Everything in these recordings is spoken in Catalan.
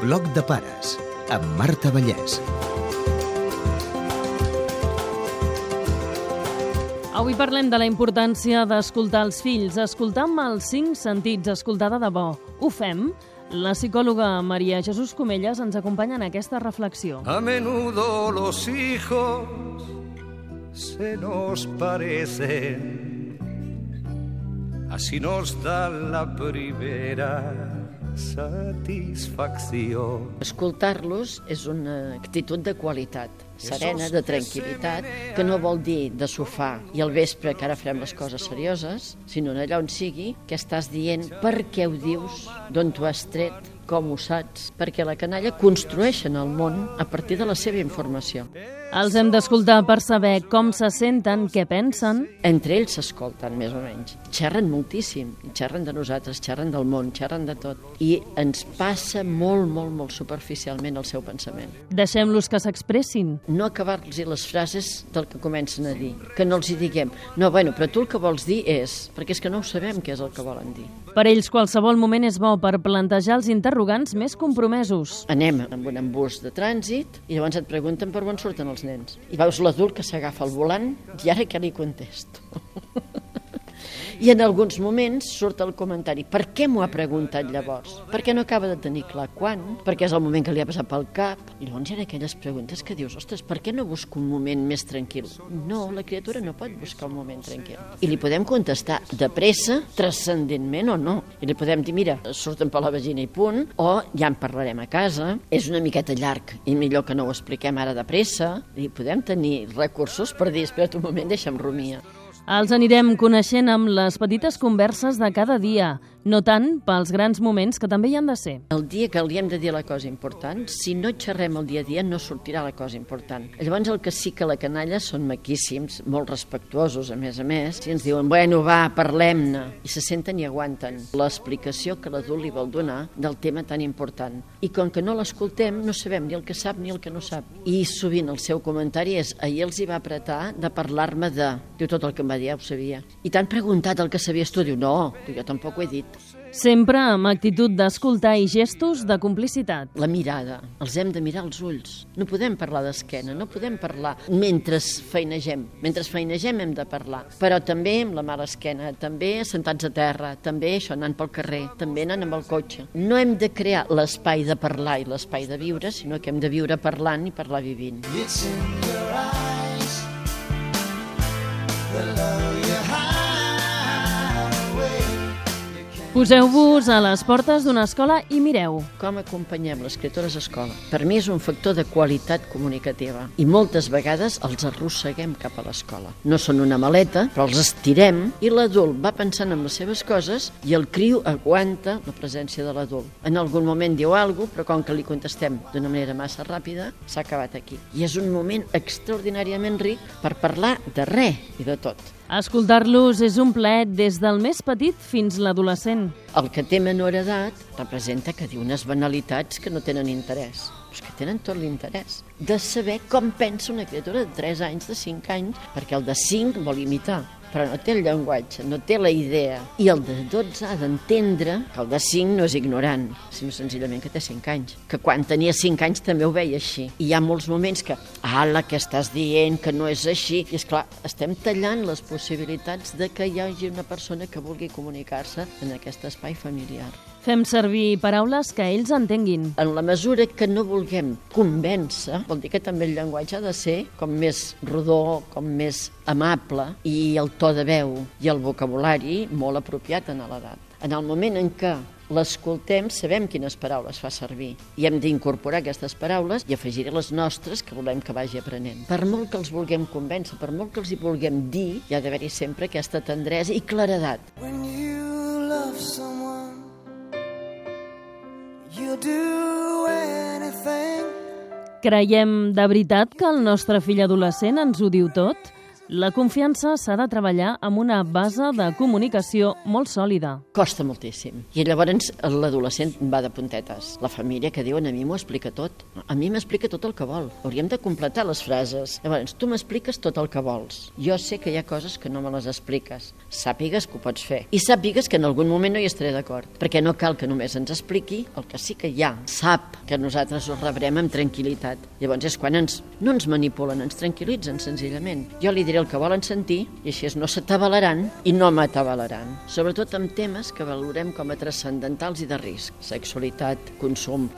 Bloc de pares, amb Marta Vallès. Avui parlem de la importància d'escoltar els fills, escoltar amb els cinc sentits, escoltar de debò. Ho fem? La psicòloga Maria Jesús Comelles ens acompanya en aquesta reflexió. A menudo los hijos se nos parecen, así nos da la primera satisfacció. Escoltar-los és una actitud de qualitat, serena, de tranquil·litat, que no vol dir de sofà i al vespre que ara farem les coses serioses, sinó allà on sigui que estàs dient per què ho dius, d'on t'ho has tret, com ho saps, perquè la canalla construeixen el món a partir de la seva informació. Els hem d'escoltar per saber com se senten, què pensen. Entre ells s'escolten, més o menys. Xerren moltíssim, xerren de nosaltres, xerren del món, xerren de tot. I ens passa molt, molt, molt superficialment el seu pensament. Deixem-los que s'expressin. No acabar-los les frases del que comencen a dir. Que no els hi diguem, no, bueno, però tu el que vols dir és... Perquè és que no ho sabem què és el que volen dir. Per ells qualsevol moment és bo per plantejar els interrogants més compromesos. Anem amb un embús de trànsit i llavors et pregunten per on surten els nens. I veus l'adult que s'agafa el volant i ara què li contesto? I en alguns moments surt el comentari per què m'ho ha preguntat llavors? Perquè no acaba de tenir clar quan, perquè és el moment que li ha passat pel cap. I llavors hi ha aquelles preguntes que dius, ostres, per què no busco un moment més tranquil? No, la criatura no pot buscar un moment tranquil. I li podem contestar de pressa, transcendentment o no. I li podem dir, mira, surten per la vagina i punt, o ja en parlarem a casa, és una miqueta llarg i millor que no ho expliquem ara de pressa. I podem tenir recursos per dir, espera't un moment, deixa'm rumiar. Els anirem coneixent amb les petites converses de cada dia, no tant pels grans moments que també hi han de ser. El dia que li hem de dir la cosa important, si no xerrem el dia a dia no sortirà la cosa important. Llavors el que sí que la canalla són maquíssims, molt respectuosos a més a més, si ens diuen, bueno, va, parlem-ne, i se senten i aguanten l'explicació que l'adult li vol donar del tema tan important. I com que no l'escoltem, no sabem ni el que sap ni el que no sap. I sovint el seu comentari és, ahir els hi va apretar de parlar-me de... Diu, tot el que em va dir ja ho sabia. I t'han preguntat el que sabies tu? Diu, no, jo tampoc ho he dit. Sempre amb actitud d'escoltar i gestos de complicitat. La mirada, els hem de mirar als ulls. No podem parlar d'esquena, no podem parlar mentre feinegem. Mentre feinegem hem de parlar, però també amb la mà a l'esquena, també sentats a terra, també això anant pel carrer, també anant amb el cotxe. No hem de crear l'espai de parlar i l'espai de viure, sinó que hem de viure parlant i parlar vivint. It's in your eyes, Poseu-vos a les portes d'una escola i mireu. Com acompanyem les criatures a escola? Per mi és un factor de qualitat comunicativa i moltes vegades els arrosseguem cap a l'escola. No són una maleta, però els estirem i l'adult va pensant en les seves coses i el criu aguanta la presència de l'adult. En algun moment diu alguna però com que li contestem d'una manera massa ràpida, s'ha acabat aquí. I és un moment extraordinàriament ric per parlar de res i de tot. Escoltar-los és un plaer des del més petit fins l'adolescent. El que té menor edat representa que diu unes banalitats que no tenen interès, però que tenen tot l'interès de saber com pensa una criatura de 3 anys, de 5 anys, perquè el de 5 vol imitar però no té el llenguatge, no té la idea. I el de 12 ha d'entendre que el de 5 no és ignorant, sinó senzillament que té 5 anys. Que quan tenia 5 anys també ho veia així. I hi ha molts moments que, ala, què estàs dient, que no és així. I és clar, estem tallant les possibilitats de que hi hagi una persona que vulgui comunicar-se en aquest espai familiar. Fem servir paraules que ells entenguin. En la mesura que no vulguem convèncer, vol dir que també el llenguatge ha de ser com més rodó, com més amable, i el to de veu i el vocabulari molt apropiat en l'edat. En el moment en què l'escoltem, sabem quines paraules fa servir i hem d'incorporar aquestes paraules i afegir les nostres que volem que vagi aprenent. Per molt que els vulguem convèncer, per molt que els hi vulguem dir, hi ha d'haver-hi sempre aquesta tendresa i claredat. When you love someone Creiem de veritat que el nostre fill adolescent ens ho diu tot? La confiança s'ha de treballar amb una base de comunicació molt sòlida. Costa moltíssim. I llavors l'adolescent va de puntetes. La família que diuen a mi m'ho explica tot. A mi m'explica tot el que vol. Hauríem de completar les frases. Llavors, tu m'expliques tot el que vols. Jo sé que hi ha coses que no me les expliques. Sàpigues que ho pots fer. I sàpigues que en algun moment no hi estaré d'acord. Perquè no cal que només ens expliqui el que sí que hi ha. Sap que nosaltres ho rebrem amb tranquil·litat. Llavors és quan ens, no ens manipulen, ens tranquil·litzen senzillament. Jo li diré el que volen sentir i així no s'atabalaran i no m'atabalaran. Sobretot amb temes que valorem com a transcendentals i de risc. Sexualitat, consum,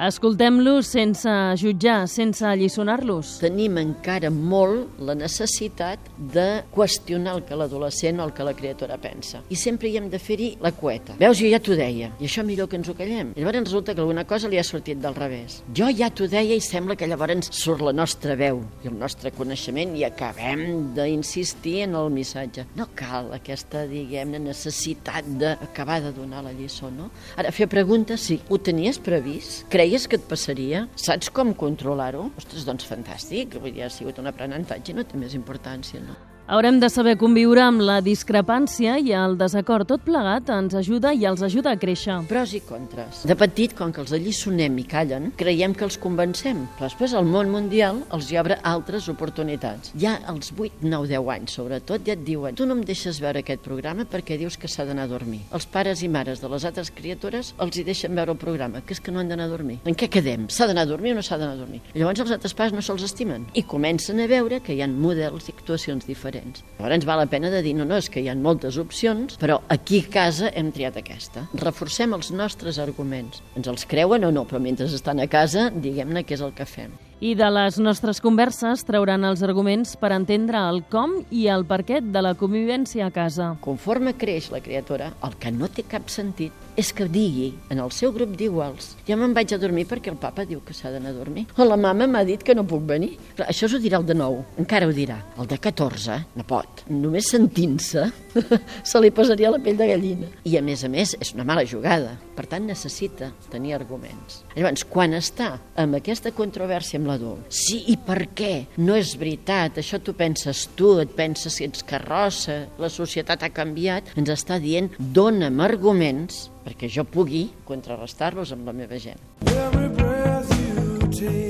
Escoltem-los sense jutjar, sense alliçonar-los. Tenim encara molt la necessitat de qüestionar el que l'adolescent o el que la criatura pensa. I sempre hi hem de fer-hi la cueta. Veus, jo ja t'ho deia, i això millor que ens ho callem. I llavors resulta que alguna cosa li ha sortit del revés. Jo ja t'ho deia i sembla que llavors surt la nostra veu i el nostre coneixement i acabem d'insistir en el missatge. No cal aquesta, diguem-ne, necessitat d'acabar de donar la lliçó, no? Ara, fer preguntes, sí. Ho tenies previst? Creies creies que et passaria? Saps com controlar-ho? Ostres, doncs fantàstic, vull dir, ha sigut un aprenentatge, no té més importància, no? Haurem de saber conviure amb la discrepància i el desacord. Tot plegat ens ajuda i els ajuda a créixer. Pros i contres. De petit, com que els alliçonem i callen, creiem que els convencem, però després el món mundial els hi obre altres oportunitats. Ja als 8, 9, 10 anys, sobretot, ja et diuen tu no em deixes veure aquest programa perquè dius que s'ha d'anar a dormir. Els pares i mares de les altres criatures els hi deixen veure el programa, que és que no han d'anar a dormir. En què quedem? S'ha d'anar a dormir o no s'ha d'anar a dormir? Llavors els altres pares no se'ls estimen i comencen a veure que hi ha models i actuacions diferents diferents. Llavors val la pena de dir, no, no, és que hi ha moltes opcions, però aquí a casa hem triat aquesta. Reforcem els nostres arguments. Ens els creuen o no, però mentre estan a casa, diguem-ne què és el que fem. I de les nostres converses trauran els arguments per entendre el com i el per què de la convivència a casa. Conforme creix la criatura, el que no té cap sentit és que digui en el seu grup d'iguals ja me'n vaig a dormir perquè el papa diu que s'ha d'anar a dormir. O la mama m'ha dit que no puc venir. Clar, això s'ho dirà el de nou, encara ho dirà. El de 14 no pot. Només sentint-se se li posaria la pell de gallina. I a més a més és una mala jugada. Per tant necessita tenir arguments. Llavors, quan està amb aquesta controvèrsia amb l'adult. Sí, i per què? No és veritat, això tu penses tu, et penses que ets carrossa, la societat ha canviat, ens està dient dona'm arguments perquè jo pugui contrarrestar-los amb la meva gent. Every breath you take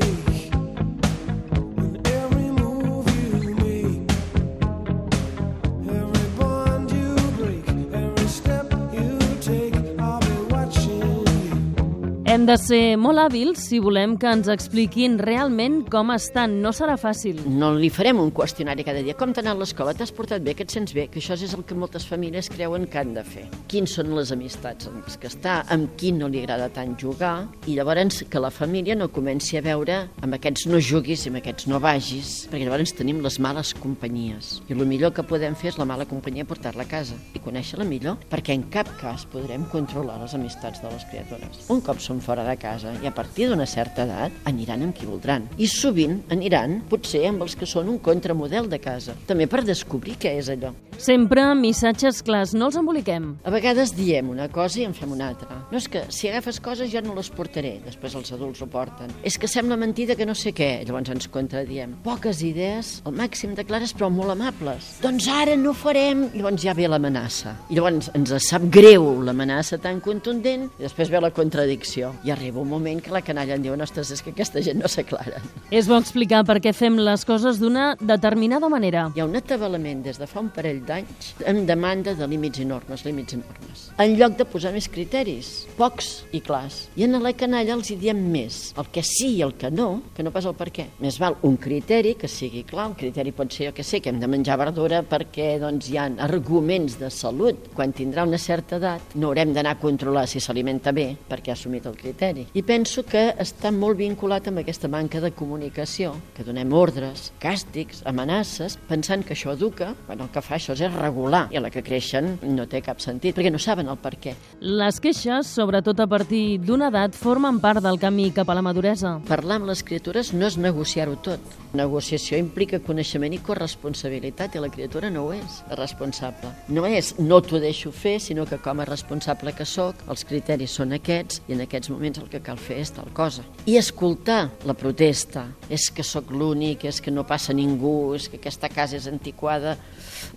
de ser molt hàbils si volem que ens expliquin realment com estan. No serà fàcil. No li farem un qüestionari cada dia. Com t'ha anat l'escola? T'has portat bé? Que et sents bé? Que això és el que moltes famílies creuen que han de fer. Quins són les amistats amb les que està? Amb qui no li agrada tant jugar? I llavors que la família no comenci a veure amb aquests no juguis i amb aquests no vagis, perquè llavors tenim les males companyies. I el millor que podem fer és la mala companyia portar-la a casa i conèixer-la millor, perquè en cap cas podrem controlar les amistats de les criatures. Un cop som fora de casa i a partir d'una certa edat aniran amb qui voldran. I sovint aniran, potser, amb els que són un contramodel de casa. També per descobrir què és allò. Sempre missatges clars, no els emboliquem. A vegades diem una cosa i en fem una altra. No és que si agafes coses ja no les portaré, després els adults ho porten. És que sembla mentida que no sé què, llavors ens contradiem. Poques idees, al màxim de clares però molt amables. Doncs ara no farem, llavors ja ve l'amenaça. I llavors ens sap greu l'amenaça tan contundent i després ve la contradicció i arriba un moment que la canalla em diu ostres, és que aquesta gent no s'aclara. És bo explicar per què fem les coses d'una determinada manera. Hi ha un atabalament des de fa un parell d'anys en demanda de límits i normes, límits i normes. En lloc de posar més criteris, pocs i clars. I en la canalla els hi diem més, el que sí i el que no, que no pas el per què. Més val un criteri que sigui clar, un criteri pot ser, jo que sé, que hem de menjar verdura perquè doncs, hi ha arguments de salut. Quan tindrà una certa edat no haurem d'anar a controlar si s'alimenta bé perquè ha assumit el criteri. I penso que està molt vinculat amb aquesta manca de comunicació, que donem ordres, càstigs, amenaces, pensant que això educa, quan el que fa això és regular, i a la que creixen no té cap sentit, perquè no saben el per què. Les queixes, sobretot a partir d'una edat, formen part del camí cap a la maduresa. Parlar amb les criatures no és negociar-ho tot. Negociació implica coneixement i corresponsabilitat, i la criatura no ho és, responsable. No és no t'ho deixo fer, sinó que com a responsable que sóc, els criteris són aquests, i en aquests aquests moments el que cal fer és tal cosa. I escoltar la protesta, és que sóc l'únic, és que no passa ningú, és que aquesta casa és antiquada,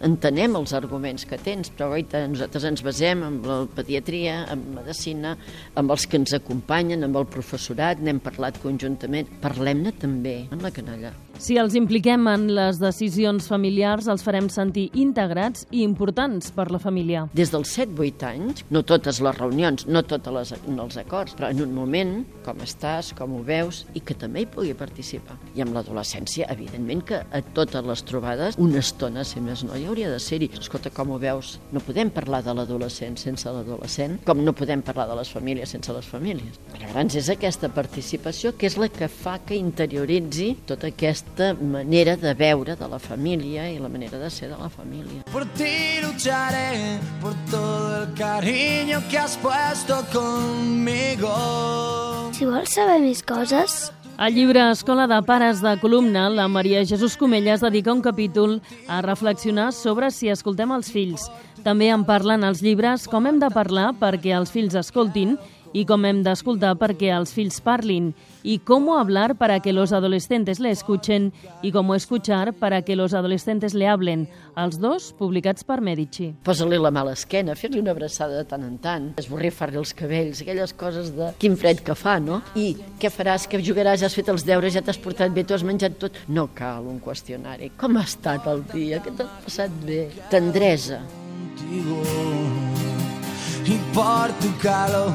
entenem els arguments que tens, però oita, nosaltres ens basem en la pediatria, en medicina, amb els que ens acompanyen, amb el professorat, n'hem parlat conjuntament, parlem-ne també amb la canalla. Si els impliquem en les decisions familiars, els farem sentir integrats i importants per la família. Des dels 7-8 anys, no totes les reunions, no tots els acords, però en un moment, com estàs, com ho veus, i que també hi pugui participar. I amb l'adolescència, evidentment que a totes les trobades, una estona, si més no, hi hauria de ser-hi. Escolta, com ho veus? No podem parlar de l'adolescent sense l'adolescent, com no podem parlar de les famílies sense les famílies. Llavors és aquesta participació que és la que fa que interioritzi tota aquesta manera de veure de la família i la manera de ser de la família. Por ti lucharé por todo cariño que has puesto conmigo. Si vols saber més coses... Al llibre Escola de Pares de Columna, la Maria Jesús Comelles dedica un capítol a reflexionar sobre si escoltem els fills. També en parlen els llibres com hem de parlar perquè els fills escoltin y cómo hem d'escoltar perquè els fills parlin, y cómo hablar para que los adolescentes le escuchen y cómo escuchar para que los adolescentes le hablen. Els dos publicats per Medici. Posa-li la mala esquena, fer-li una abraçada de tant en tant, esborrifar-li els cabells, aquelles coses de quin fred que fa, no? I què faràs, que jugaràs, has fet els deures, ja t'has portat bé, tu has menjat tot? No cal un qüestionari. Com ha estat el dia? Que t'ha passat bé? Tendresa. Contigo y por tu calor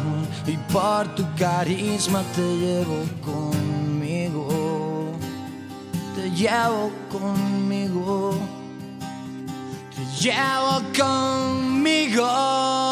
y por tu carisma te llevo conmigo, te llevo conmigo, te llevo conmigo.